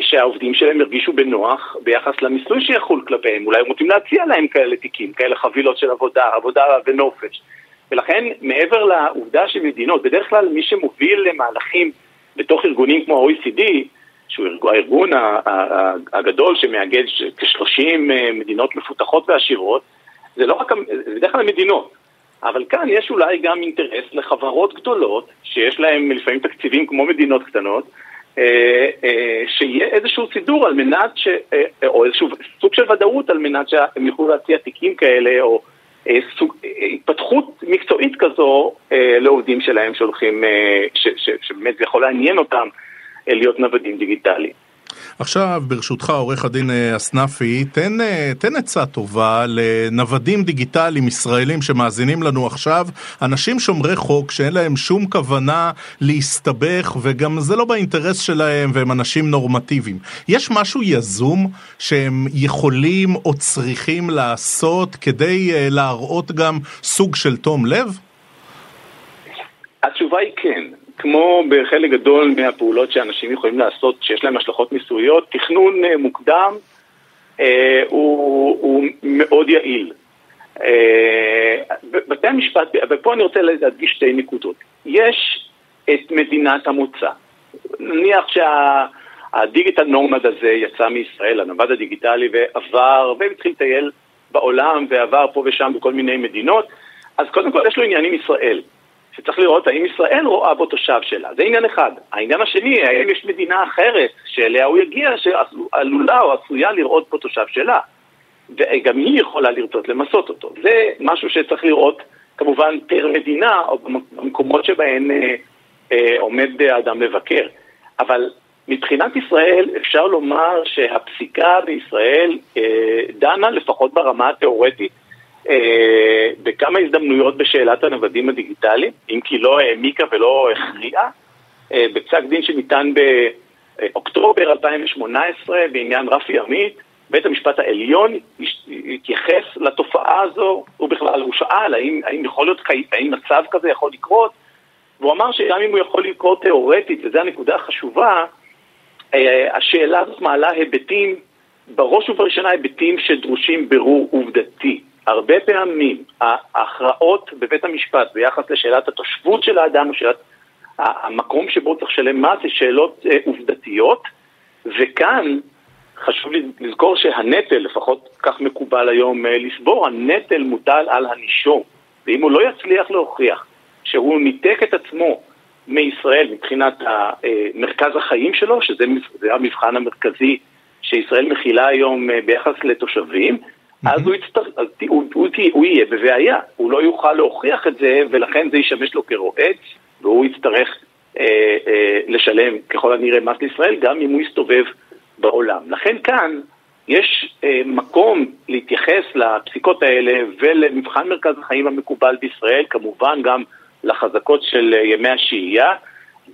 שהעובדים שלהם ירגישו בנוח ביחס למיסוי שיחול כלפיהם. אולי הם רוצים להציע להם כאלה תיקים, כאלה חבילות של עבודה, עבודה ונופש. ולכן, מעבר לעובדה שמדינות, בדרך כלל מי שמוביל למהלכים בתוך ארגונים כמו ה-OECD, שהוא הארגון הגדול שמאגד כ-30 אה, מדינות מפותחות ועשירות, זה לא רק, זה בדרך כלל מדינות. אבל כאן יש אולי גם אינטרס לחברות גדולות, שיש להן לפעמים תקציבים כמו מדינות קטנות, אה, אה, שיהיה איזשהו סידור על מנת ש... או איזשהו סוג של ודאות על מנת שהם יוכלו להציע תיקים כאלה, או סוג, התפתחות מקצועית כזו לעובדים שלהם שהולכים, שבאמת זה יכול לעניין אותם להיות נוודים דיגיטליים. עכשיו, ברשותך, עורך הדין אה, אסנפי, תן, אה, תן עצה טובה לנוודים דיגיטליים ישראלים שמאזינים לנו עכשיו, אנשים שומרי חוק שאין להם שום כוונה להסתבך, וגם זה לא באינטרס שלהם, והם אנשים נורמטיביים. יש משהו יזום שהם יכולים או צריכים לעשות כדי אה, להראות גם סוג של תום לב? התשובה היא כן. כמו בחלק גדול מהפעולות שאנשים יכולים לעשות שיש להם השלכות מיסויות, תכנון אה, מוקדם אה, הוא, הוא מאוד יעיל. אה, בתי המשפט, ופה אני רוצה להדגיש שתי נקודות. יש את מדינת המוצא. נניח שהדיגיטל נורמד הזה יצא מישראל, הנווד הדיגיטלי, ועבר, והתחיל לטייל בעולם, ועבר פה ושם בכל מיני מדינות, אז קודם כל יש לו עניין עם ישראל. שצריך לראות האם ישראל רואה בו תושב שלה. זה עניין אחד. העניין השני, האם יש מדינה אחרת שאליה הוא יגיע שעלולה או עשויה לראות בו תושב שלה. וגם היא יכולה לרצות למסות אותו. זה משהו שצריך לראות כמובן פר מדינה או במקומות שבהן אה, אה, עומד האדם לבקר. אבל מבחינת ישראל אפשר לומר שהפסיקה בישראל אה, דנה לפחות ברמה התיאורטית בכמה הזדמנויות בשאלת הנוודים הדיגיטליים, אם כי לא העמיקה ולא הכריעה, אה, בפסק דין שניתן באוקטובר 2018 בעניין רפי עמית, בית המשפט העליון התייחס לתופעה הזו, הוא בכלל, הוא שאל האם, האם יכול להיות, האם מצב כזה יכול לקרות, והוא אמר שגם אם הוא יכול לקרות תיאורטית, וזו הנקודה החשובה, אה, השאלה הזאת מעלה היבטים, בראש ובראשונה היבטים שדרושים ברור עובדתי. הרבה פעמים ההכרעות בבית המשפט ביחס לשאלת התושבות של האדם או שאלת המקום שבו צריך לשלם מס זה שאלות אה, עובדתיות וכאן חשוב לזכור שהנטל, לפחות כך מקובל היום אה, לסבור, הנטל מוטל על הנישום. ואם הוא לא יצליח להוכיח שהוא ניתק את עצמו מישראל מבחינת אה, מרכז החיים שלו, שזה המבחן המרכזי שישראל מכילה היום ביחס לתושבים, אז הוא, יצטר... הוא, הוא, הוא יהיה בבעיה, הוא לא יוכל להוכיח את זה ולכן זה ישמש לו כרועץ והוא יצטרך אה, אה, לשלם ככל הנראה מס לישראל גם אם הוא יסתובב בעולם. לכן כאן יש אה, מקום להתייחס לפסיקות האלה ולמבחן מרכז החיים המקובל בישראל, כמובן גם לחזקות של ימי השהייה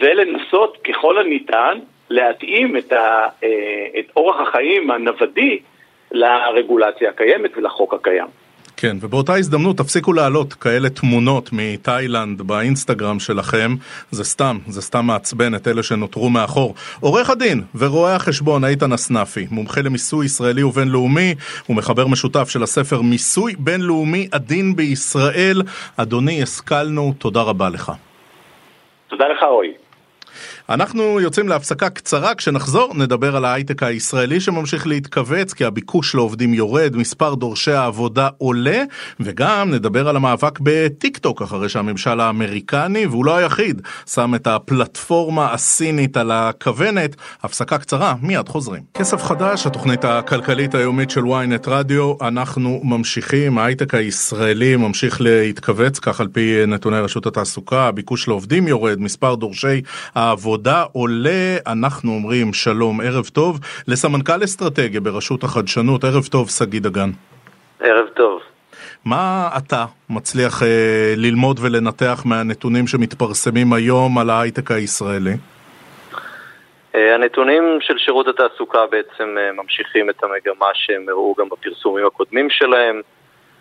ולנסות ככל הניתן להתאים את, ה, אה, את אורח החיים הנוודי לרגולציה הקיימת ולחוק הקיים. כן, ובאותה הזדמנות תפסיקו להעלות כאלה תמונות מתאילנד באינסטגרם שלכם, זה סתם, זה סתם מעצבן את אלה שנותרו מאחור. עורך הדין ורואה החשבון איתן אסנפי, מומחה למיסוי ישראלי ובינלאומי, ומחבר משותף של הספר מיסוי בינלאומי עדין בישראל. אדוני, השכלנו, תודה רבה לך. תודה לך רועי. אנחנו יוצאים להפסקה קצרה, כשנחזור נדבר על ההייטק הישראלי שממשיך להתכווץ כי הביקוש לעובדים יורד, מספר דורשי העבודה עולה, וגם נדבר על המאבק בטיק טוק אחרי שהממשל האמריקני, והוא לא היחיד, שם את הפלטפורמה הסינית על הכוונת. הפסקה קצרה, מיד חוזרים. כסף חדש, התוכנית הכלכלית היומית של ynet רדיו, אנחנו ממשיכים, ההייטק הישראלי ממשיך להתכווץ, כך על פי נתוני רשות התעסוקה, הביקוש לעובדים יורד, מספר דורשי העבודה העבודה עולה, אנחנו אומרים שלום, ערב טוב, לסמנכ"ל אסטרטגיה ברשות החדשנות, ערב טוב, שגיא דגן. ערב טוב. מה אתה מצליח אה, ללמוד ולנתח מהנתונים שמתפרסמים היום על ההייטק הישראלי? אה, הנתונים של שירות התעסוקה בעצם אה, ממשיכים את המגמה שהם הראו גם בפרסומים הקודמים שלהם.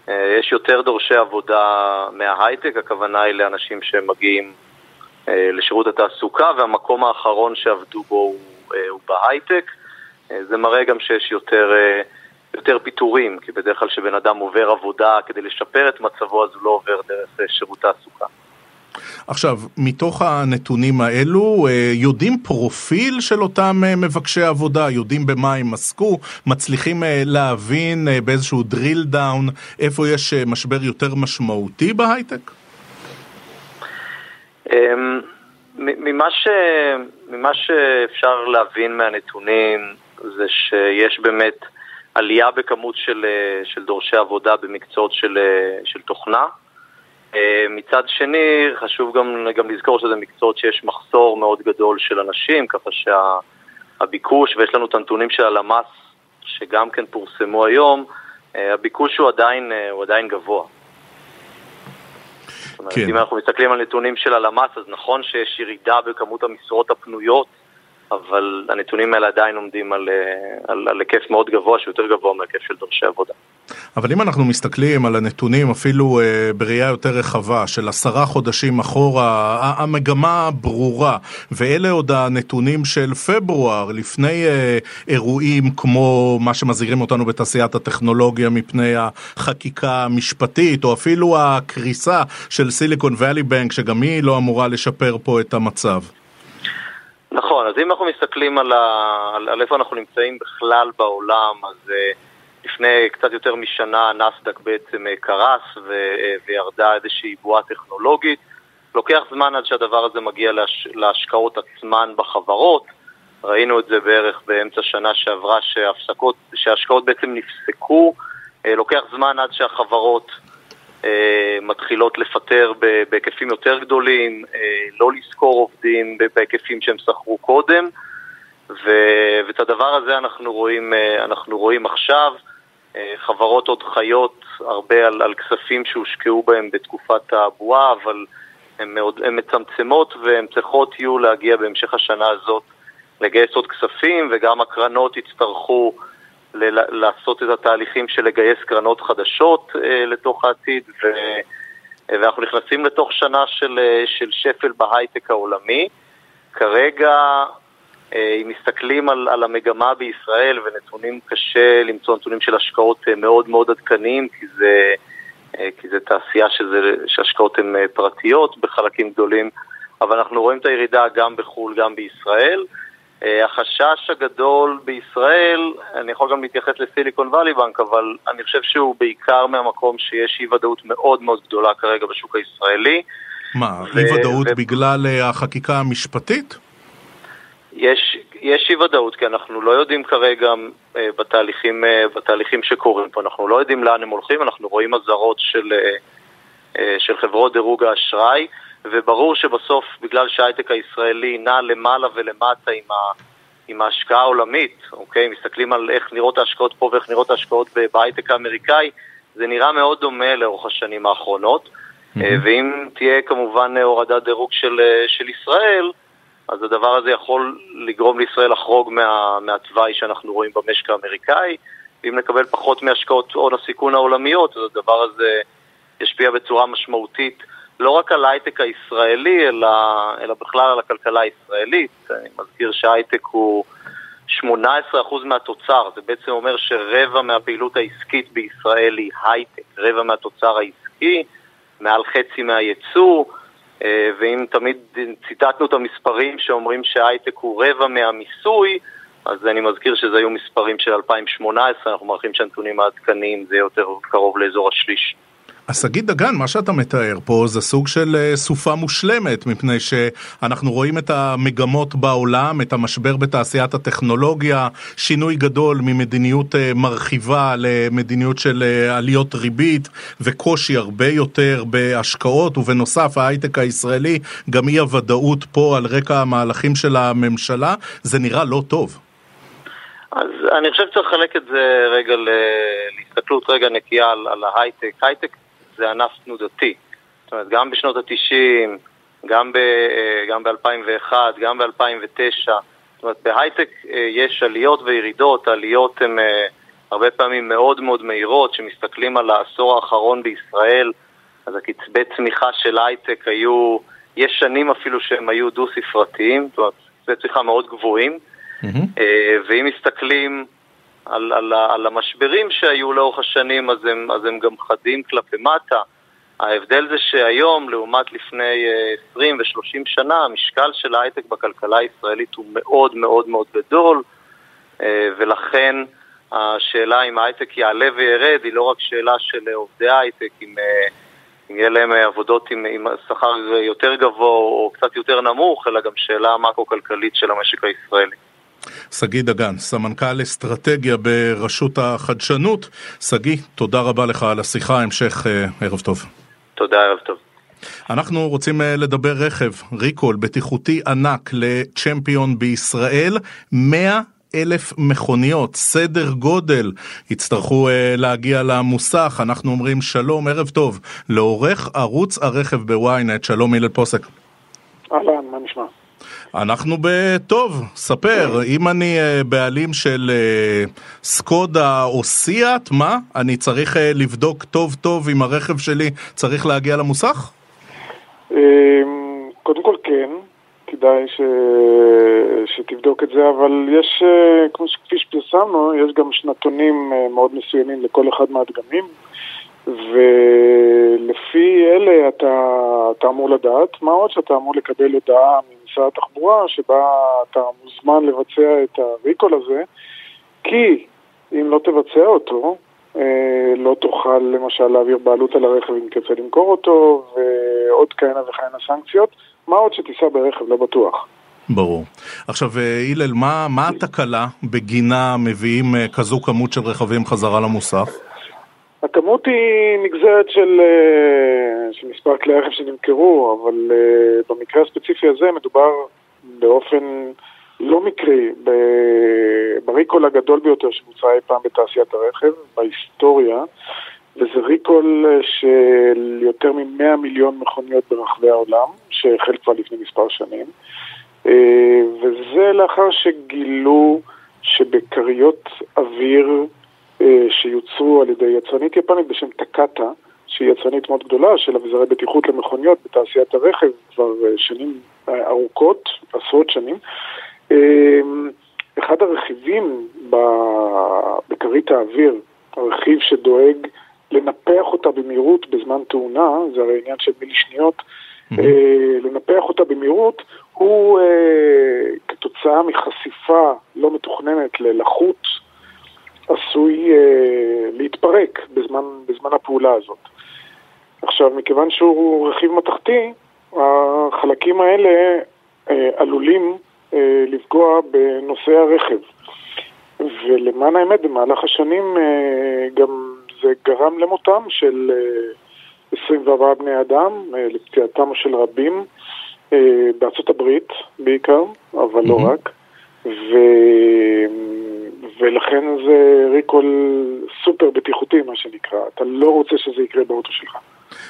אה, יש יותר דורשי עבודה מההייטק, הכוונה היא לאנשים שמגיעים לשירות התעסוקה, והמקום האחרון שעבדו בו הוא, אה, הוא בהייטק. אה, זה מראה גם שיש יותר, יותר פיטורים, כי בדרך כלל כשבן אדם עובר עבודה כדי לשפר את מצבו, אז הוא לא עובר דרך שירות תעסוקה. עכשיו, מתוך הנתונים האלו, יודעים פרופיל של אותם מבקשי עבודה, יודעים במה הם עסקו, מצליחים להבין באיזשהו drill down איפה יש משבר יותר משמעותי בהייטק? אמ, ממה, ש... ממה שאפשר להבין מהנתונים זה שיש באמת עלייה בכמות של, של דורשי עבודה במקצועות של, של תוכנה. אמ, מצד שני, חשוב גם, גם לזכור שזה מקצועות שיש מחסור מאוד גדול של אנשים, ככה שהביקוש, ויש לנו את הנתונים של הלמ"ס שגם כן פורסמו היום, אה, הביקוש הוא עדיין, אה, הוא עדיין גבוה. אומרת, כן. אם אנחנו מסתכלים על נתונים של הלמ"ס, אז נכון שיש ירידה בכמות המשרות הפנויות, אבל הנתונים האלה עדיין עומדים על, אה, על, על היקף מאוד גבוה, שהוא יותר גבוה מהיקף של דורשי עבודה. אבל אם אנחנו מסתכלים על הנתונים אפילו אה, בראייה יותר רחבה של עשרה חודשים אחורה, המגמה ברורה, ואלה עוד הנתונים של פברואר, לפני אה, אירועים כמו מה שמזהירים אותנו בתעשיית הטכנולוגיה מפני החקיקה המשפטית, או אפילו הקריסה של סיליקון ואלי בנק, שגם היא לא אמורה לשפר פה את המצב. נכון, אז אם אנחנו מסתכלים על, ה... על, איפה אנחנו נמצאים בכלל בעולם, אז... Uh... לפני קצת יותר משנה נסדק בעצם אה, קרס ו- אה, וירדה איזושהי בועה טכנולוגית. לוקח זמן עד שהדבר הזה מגיע להש- להשקעות עצמן בחברות. ראינו את זה בערך באמצע שנה שעברה שההפסקות, שההשקעות בעצם נפסקו. אה, לוקח זמן עד שהחברות מתחילות לפטר בהיקפים יותר גדולים, לא לשכור עובדים בהיקפים שהם שכרו קודם. ואת הדבר הזה אנחנו רואים, אנחנו רואים עכשיו. אה, חברות עוד חיות הרבה על, על כספים שהושקעו בהם בתקופת הבועה, אבל הן מצמצמות והן צריכות יהיו להגיע בהמשך השנה הזאת לגייס עוד כספים, וגם הקרנות יצטרכו ל- לעשות את התהליכים של לגייס קרנות חדשות אה, לתוך העתיד, ו- ואנחנו נכנסים לתוך שנה של, אה, של שפל בהייטק העולמי. כרגע אה, אם מסתכלים על, על המגמה בישראל ונתונים, קשה למצוא נתונים של השקעות אה, מאוד מאוד עדכניים, כי זה, אה, כי זה תעשייה שזה, שהשקעות הן פרטיות בחלקים גדולים, אבל אנחנו רואים את הירידה גם בחו"ל, גם בישראל. החשש הגדול בישראל, אני יכול גם להתייחס לסיליקון וואלי בנק, אבל אני חושב שהוא בעיקר מהמקום שיש אי ודאות מאוד מאוד גדולה כרגע בשוק הישראלי. מה, אי ודאות ו... בגלל החקיקה המשפטית? יש, יש אי ודאות, כי אנחנו לא יודעים כרגע אה, בתהליכים, אה, בתהליכים שקורים פה, אנחנו לא יודעים לאן הם הולכים, אנחנו רואים אזהרות של, אה, אה, של חברות דירוג האשראי, וברור שבסוף, בגלל שההייטק הישראלי נע למעלה ולמטה עם, ה, עם ההשקעה העולמית, אוקיי? מסתכלים על איך נראות ההשקעות פה ואיך נראות ההשקעות בהייטק האמריקאי, זה נראה מאוד דומה לאורך השנים האחרונות, mm-hmm. ואם תהיה כמובן הורדת דירוג של, אה, של ישראל, אז הדבר הזה יכול לגרום לישראל לחרוג מה, מהתוואי שאנחנו רואים במשק האמריקאי. ואם נקבל פחות מהשקעות הון הסיכון העולמיות, אז הדבר הזה ישפיע בצורה משמעותית לא רק על ההייטק הישראלי, אלא, אלא בכלל על הכלכלה הישראלית. אני מזכיר שההייטק הוא 18% מהתוצר, זה בעצם אומר שרבע מהפעילות העסקית בישראל היא הייטק, רבע מהתוצר העסקי, מעל חצי מהייצוא, ואם תמיד ציטטנו את המספרים שאומרים שההייטק הוא רבע מהמיסוי, אז אני מזכיר שזה היו מספרים של 2018, אנחנו מעריכים שהנתונים העדכניים זה יותר קרוב לאזור השליש. אז שגיא דגן, מה שאתה מתאר פה זה סוג של אה, סופה מושלמת, מפני שאנחנו רואים את המגמות בעולם, את המשבר בתעשיית הטכנולוגיה, שינוי גדול ממדיניות אה, מרחיבה למדיניות של אה, עליות ריבית וקושי הרבה יותר בהשקעות, ובנוסף ההייטק הישראלי, גם אי הוודאות פה על רקע המהלכים של הממשלה, זה נראה לא טוב. אז אני חושב שצריך לחלק את זה רגע להסתכלות רגע נקייה על, על ההייטק. הייטק זה ענף תנודתי. זאת אומרת, גם בשנות ה-90, גם ב-2001, אה, גם ב-2009, זאת אומרת, בהייטק אה, יש עליות וירידות, העליות הן אה, הרבה פעמים מאוד מאוד מהירות, כשמסתכלים על העשור האחרון בישראל, אז הקצבי צמיחה של הייטק היו, יש שנים אפילו שהם היו דו-ספרתיים, זאת אומרת, קצבי צמיחה מאוד גבוהים, mm-hmm. ואם מסתכלים על, על, על המשברים שהיו לאורך השנים, אז הם, אז הם גם חדים כלפי מטה. ההבדל זה שהיום, לעומת לפני 20 אה, ו-30 שנה, המשקל של ההייטק בכלכלה הישראלית הוא מאוד מאוד מאוד גדול, אה, ולכן השאלה אם ההייטק יעלה וירד היא לא רק שאלה של עובדי ההייטק, אם, אה, אם יהיה להם עבודות עם, עם שכר יותר גבוה או קצת יותר נמוך, אלא גם שאלה מקרו-כלכלית של המשק הישראלי. שגיא דגן, סמנכ"ל אסטרטגיה ברשות החדשנות. שגיא, תודה רבה לך על השיחה, המשך אה, ערב טוב. תודה, ערב טוב. אנחנו רוצים אה, לדבר רכב, ריקול בטיחותי ענק לצ'מפיון בישראל, 100 אלף מכוניות, סדר גודל, יצטרכו uh, להגיע למוסך. אנחנו אומרים שלום, ערב טוב, לעורך ערוץ הרכב בוויינט, שלום הלל פוסק. אהלן, מה נשמע? אנחנו בטוב, ספר, אם אני אה, בעלים של אה, סקודה או סיאט, מה? אני צריך אה, לבדוק טוב טוב אם הרכב שלי צריך להגיע למוסך? אמ, קודם כל כן, כדאי ש... שתבדוק את זה, אבל יש, כפי שפרסמנו, יש גם שנתונים מאוד מסוימים לכל אחד מהדגמים. ולפי אלה אתה, אתה אמור לדעת, מה עוד שאתה אמור לקבל הודעה ממשרד התחבורה שבה אתה מוזמן לבצע את הריקול הזה, כי אם לא תבצע אותו, אה, לא תוכל למשל להעביר בעלות על הרכב אם תרצה למכור אותו, ועוד כהנה וכהנה סנקציות, מה עוד שתיסע ברכב, לא בטוח. ברור. עכשיו, אה, הלל, מה, מה התקלה בגינה מביאים אה, כזו כמות של רכבים חזרה למוסך? הכמות היא נגזרת של, אה, של מספר כלי רכב שנמכרו, אבל אה, במקרה הספציפי הזה מדובר באופן לא מקרי בריקול הגדול ביותר שבוצע אי פעם בתעשיית הרכב, בהיסטוריה, וזה ריקול אה, של יותר מ-100 מיליון מכוניות ברחבי העולם, שהחל כבר לפני מספר שנים, וזה לאחר שגילו שבכריות אוויר שיוצרו על ידי יצרנית יפנית בשם טקטה, שהיא יצרנית מאוד גדולה של אביזרי בטיחות למכוניות בתעשיית הרכב כבר אה, שנים אה, ארוכות, עשרות שנים. אחד הרכיבים בכרית האוויר, הרכיב שדואג לנפח אותה במהירות בזמן תאונה, זה הרי עניין של מילי שניות, mm-hmm. לנפח אותה במהירות הוא כתוצאה מחשיפה לא מתוכננת ללחות עשוי אה, להתפרק בזמן, בזמן הפעולה הזאת. עכשיו, מכיוון שהוא רכיב מתכתי, החלקים האלה אה, עלולים אה, לפגוע בנושאי הרכב. ולמען האמת, במהלך השנים אה, גם זה גרם למותם של אה, 24 בני אדם, אה, לפציעתם של רבים, אה, בארצות הברית בעיקר, אבל mm-hmm. לא רק. ו... ולכן זה ריקול סופר בטיחותי, מה שנקרא. אתה לא רוצה שזה יקרה באוטו שלך.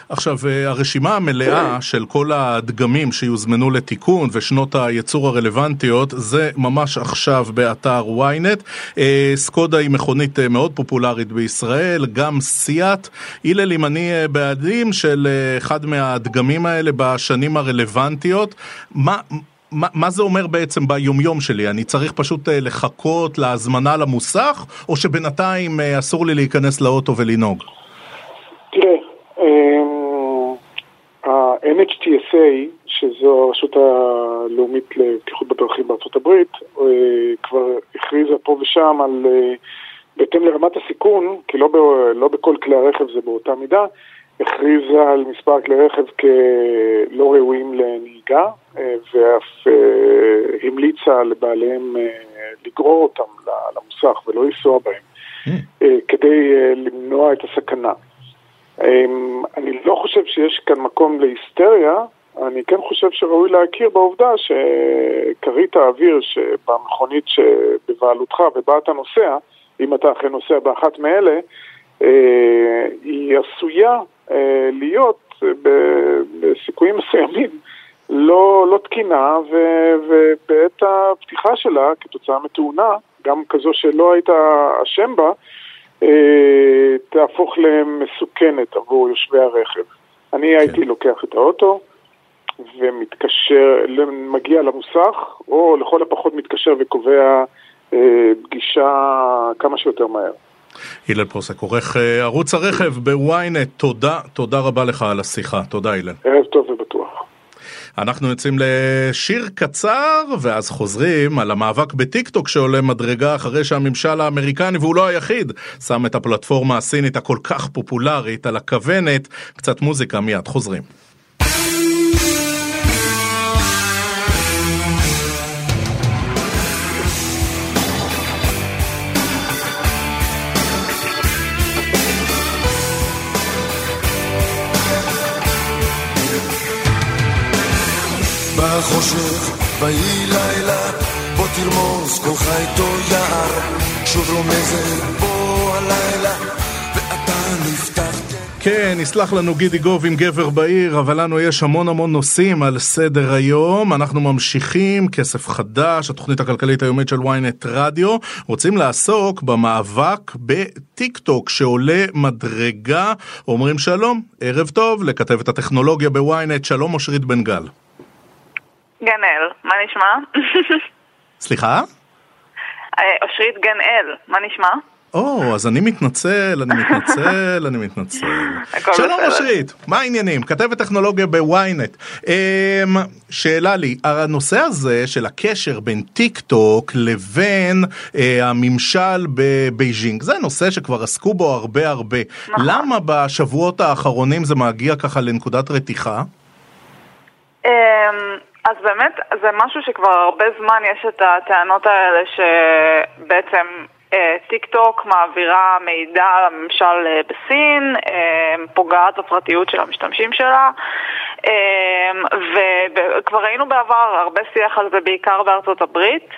עכשיו, אה, הרשימה המלאה של כל הדגמים שיוזמנו לתיקון ושנות הייצור הרלוונטיות, זה ממש עכשיו באתר ynet. אה, סקודה היא מכונית אה, מאוד פופולרית בישראל, גם סיאט. הלל, אם אני בעדים של אחד מהדגמים האלה בשנים הרלוונטיות, מה... מה, מה זה אומר בעצם ביומיום שלי? אני צריך פשוט לחכות להזמנה למוסך, או שבינתיים אסור לי להיכנס לאוטו ולנהוג? תראה, אמ, ה-NHTSA, שזו הרשות הלאומית לבטיחות בדרכים בארצות הברית, אה, כבר הכריזה פה ושם על, אה, בהתאם לרמת הסיכון, כי לא, ב, לא בכל כלי הרכב זה באותה מידה, הכריזה על מספר כלי רכב כלא ראויים לנהיגה, אה, ואף המליצה לבעליהם לגרור אותם למוסך ולא לנסוע בהם, mm. כדי למנוע את הסכנה. אמ, אני לא חושב שיש כאן מקום להיסטריה, אני כן חושב שראוי להכיר בעובדה שכרית האוויר שבמכונית שבבעלותך ובה אתה נוסע, אם אתה אכן נוסע באחת מאלה, אה, היא עשויה אה, להיות בסיכויים מסוימים לא, לא תקינה, ובעת הפתיחה שלה, כתוצאה מתאונה, גם כזו שלא היית אשם בה, אה, תהפוך למסוכנת עבור יושבי הרכב. אני כן. הייתי לוקח את האוטו ומתקשר, מגיע למוסך, או לכל הפחות מתקשר וקובע אה, פגישה כמה שיותר מהר. הלל פרוסק, עורך אה, ערוץ הרכב בוויינט, תודה, תודה רבה לך על השיחה, תודה הלל. ערב טוב ובטוח. אנחנו יוצאים לשיר קצר, ואז חוזרים על המאבק בטיקטוק שעולה מדרגה אחרי שהממשל האמריקני, והוא לא היחיד, שם את הפלטפורמה הסינית הכל כך פופולרית על הכוונת. קצת מוזיקה מיד, חוזרים. בחושך, ויהי לילה, בוא תרמוס כל חייתו יער, שוב רומזת בוא הלילה, ואתה נפתח כן, יסלח לנו גידי גוב עם גבר בעיר, אבל לנו יש המון המון נושאים על סדר היום. אנחנו ממשיכים, כסף חדש, התוכנית הכלכלית היומית של ynet רדיו. רוצים לעסוק במאבק בטיק טוק שעולה מדרגה. אומרים שלום, ערב טוב, לכתבת הטכנולוגיה בוויינט, שלום אושרית בן גל. גנאל, מה נשמע? סליחה? אה, אושרית גנאל, מה נשמע? או, אז אני מתנצל, אני מתנצל, אני מתנצל. שלום אושרית, מה העניינים? כתבת טכנולוגיה ב ynet. אמ, שאלה לי, הנושא הזה של הקשר בין טיק טוק לבין אה, הממשל בבייג'ינג, זה נושא שכבר עסקו בו הרבה הרבה. נכון. למה בשבועות האחרונים זה מגיע ככה לנקודת רתיחה? אז באמת זה משהו שכבר הרבה זמן יש את הטענות האלה שבעצם אה, טיק טוק מעבירה מידע לממשל אה, בסין, אה, פוגעת בפרטיות של המשתמשים שלה וכבר ראינו בעבר הרבה שיח על זה בעיקר בארצות הברית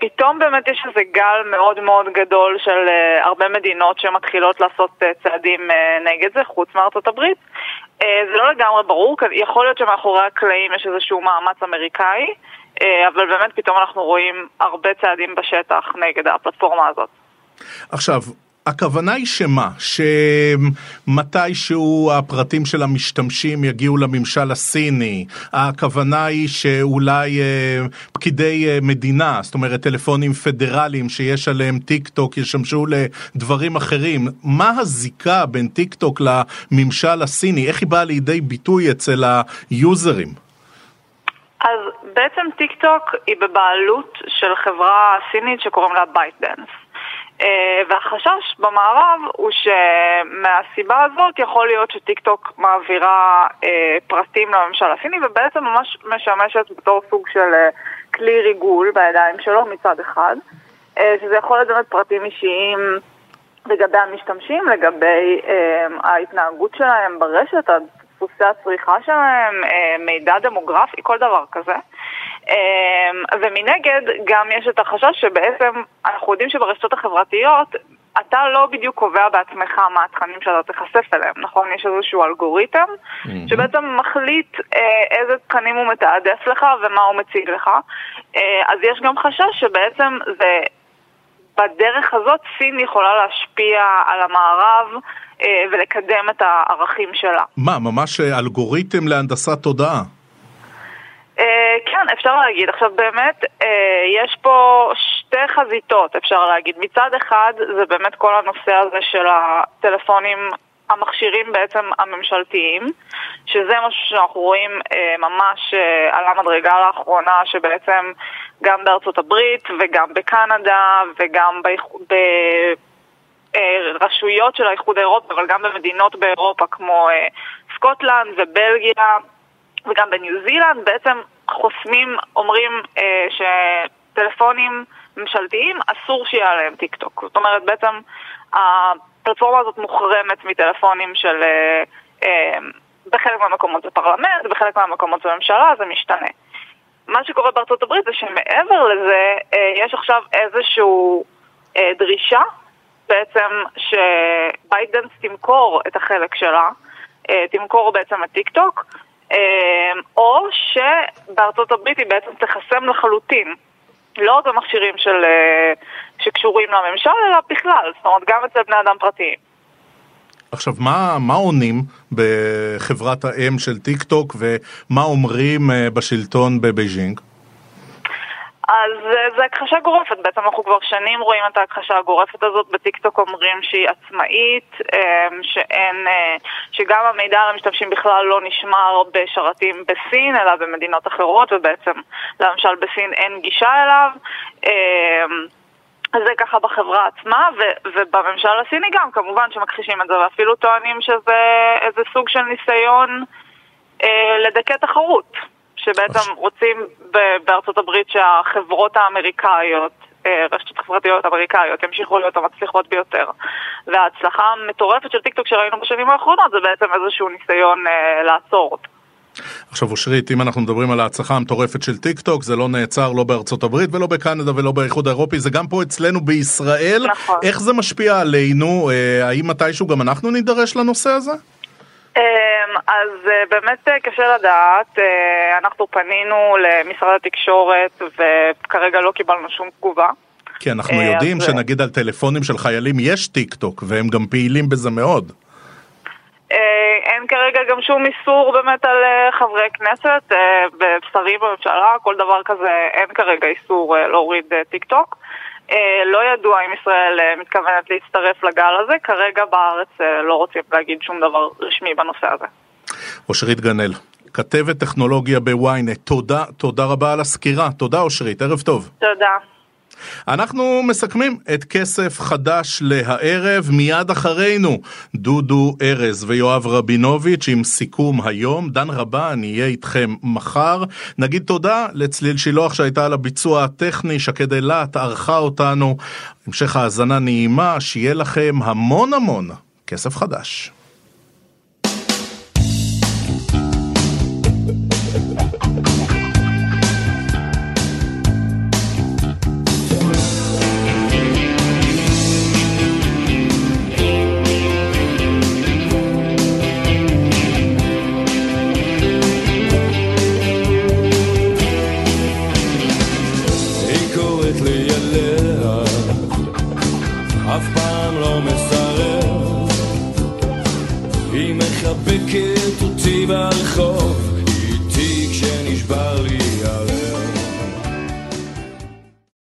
פתאום באמת יש איזה גל מאוד מאוד גדול של הרבה מדינות שמתחילות לעשות צעדים נגד זה, חוץ מארצות הברית. זה לא לגמרי ברור, יכול להיות שמאחורי הקלעים יש איזשהו מאמץ אמריקאי. אה, אבל באמת פתאום אנחנו רואים הרבה צעדים בשטח נגד הפלטפורמה הזאת. עכשיו, הכוונה היא שמה? שמתישהו הפרטים של המשתמשים יגיעו לממשל הסיני, הכוונה היא שאולי אה, פקידי אה, מדינה, זאת אומרת טלפונים פדרליים שיש עליהם טיק טוק ישמשו לדברים אחרים. מה הזיקה בין טיק טוק לממשל הסיני? איך היא באה לידי ביטוי אצל היוזרים? אז בעצם טיק טוק היא בבעלות של חברה סינית שקוראים לה ByteDance. אה, והחשש במערב הוא שמהסיבה הזאת יכול להיות שטיק טוק מעבירה אה, פרטים לממשל הסיני ובעצם ממש משמשת בתור סוג של אה, כלי ריגול בידיים שלו מצד אחד, שזה יכול להיות באמת פרטים אישיים לגבי המשתמשים, לגבי ההתנהגות שלהם ברשת, דפוסי הצריכה שלהם, מידע דמוגרפי, כל דבר כזה. אה, ומנגד גם יש את החשש שבעצם אנחנו יודעים שברשתות החברתיות אתה לא בדיוק קובע בעצמך מה התכנים שאתה תיחשף אליהם, נכון? יש איזשהו אלגוריתם mm-hmm. שבעצם מחליט אה, איזה תכנים הוא מתעדף לך ומה הוא מציג לך. אה, אז יש גם חשש שבעצם זה, בדרך הזאת סין יכולה להשפיע על המערב אה, ולקדם את הערכים שלה. מה, ממש אלגוריתם להנדסת תודעה? אה, כן, אפשר להגיד. עכשיו באמת, אה, יש פה שתי חזיתות, אפשר להגיד. מצד אחד, זה באמת כל הנושא הזה של הטלפונים המכשירים בעצם הממשלתיים, שזה משהו שאנחנו רואים אה, ממש על המדרגה לאחרונה, שבעצם גם בארצות הברית וגם בקנדה וגם ברשויות אה, של האיחוד האירופי, אבל גם במדינות באירופה כמו סקוטלנד ובלגיה וגם בניו זילנד, בעצם חוסמים, אומרים אה, שטלפונים ממשלתיים אסור שיהיה עליהם טיק טוק. זאת אומרת, בעצם הפלטפורמה הזאת מוחרמת מטלפונים של... אה, אה, בחלק מהמקומות זה פרלמנט, בחלק מהמקומות זה ממשלה, זה משתנה. מה שקורה בארצות הברית זה שמעבר לזה, אה, יש עכשיו איזושהי אה, דרישה בעצם ש ByteDance תמכור את החלק שלה, אה, תמכור בעצם את טיק טוק, או שבארצות הברית היא בעצם תחסם לחלוטין. לא רק במכשירים של, אה, שקשורים לממשל, אלא בכלל, זאת אומרת גם אצל בני אדם פרטיים. עכשיו, מה, מה עונים בחברת האם של טיק טוק ומה אומרים אה, בשלטון בבייג'ינג? אז אה, זה הכחשה גורפת, בעצם אנחנו כבר שנים רואים את ההכחשה הגורפת הזאת, בטיקטוק אומרים שהיא עצמאית, אמ, שאין, אה, שגם המידע על המשתמשים בכלל לא נשמר בשרתים בסין, אלא במדינות אחרות, ובעצם למשל בסין אין גישה אליו. אמ, זה ככה בחברה עצמה, ו- ובממשל הסיני גם, כמובן שמכחישים את זה, ואפילו טוענים שזה איזה סוג של ניסיון אה, לדכא תחרות. שבעצם רוצים בארצות הברית שהחברות האמריקאיות, אה, רשתות חברתיות אמריקאיות, ימשיכו להיות המצליחות ביותר. וההצלחה המטורפת של טיקטוק שראינו בשנים האחרונות זה בעצם איזשהו ניסיון אה, לעצור אותה. עכשיו אושרית, אם אנחנו מדברים על ההצלחה המטורפת של טיק טוק, זה לא נעצר לא בארצות הברית ולא בקנדה ולא באיחוד האירופי, זה גם פה אצלנו בישראל. נכון. איך זה משפיע עלינו? אה, האם מתישהו גם אנחנו נידרש לנושא הזה? אמ, אז אה, באמת אה, קשה לדעת, אה, אנחנו פנינו למשרד התקשורת וכרגע לא קיבלנו שום תגובה. כי אנחנו יודעים אז... שנגיד על טלפונים של חיילים יש טיק טוק והם גם פעילים בזה מאוד. אין כרגע גם שום איסור באמת על חברי כנסת, בשרים בממשלה, כל דבר כזה, אין כרגע איסור להוריד טיק טוק. אה, לא ידוע אם ישראל אה, מתכוונת להצטרף לגל הזה, כרגע בארץ אה, לא רוצים להגיד שום דבר רשמי בנושא הזה. אושרית גנאל, כתבת טכנולוגיה בוויינט, תודה, תודה רבה על הסקירה. תודה אושרית, ערב טוב. תודה. אנחנו מסכמים את כסף חדש להערב, מיד אחרינו דודו ארז ויואב רבינוביץ' עם סיכום היום. דן רבה, אני אהיה איתכם מחר. נגיד תודה לצליל שילוח שהייתה על הביצוע הטכני, שקד אילת ערכה אותנו. המשך האזנה נעימה, שיהיה לכם המון המון כסף חדש. ברחוב,